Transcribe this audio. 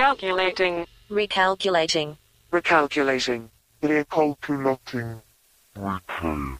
Recalculating. Recalculating. Recalculating. Recalculating. Recalculating.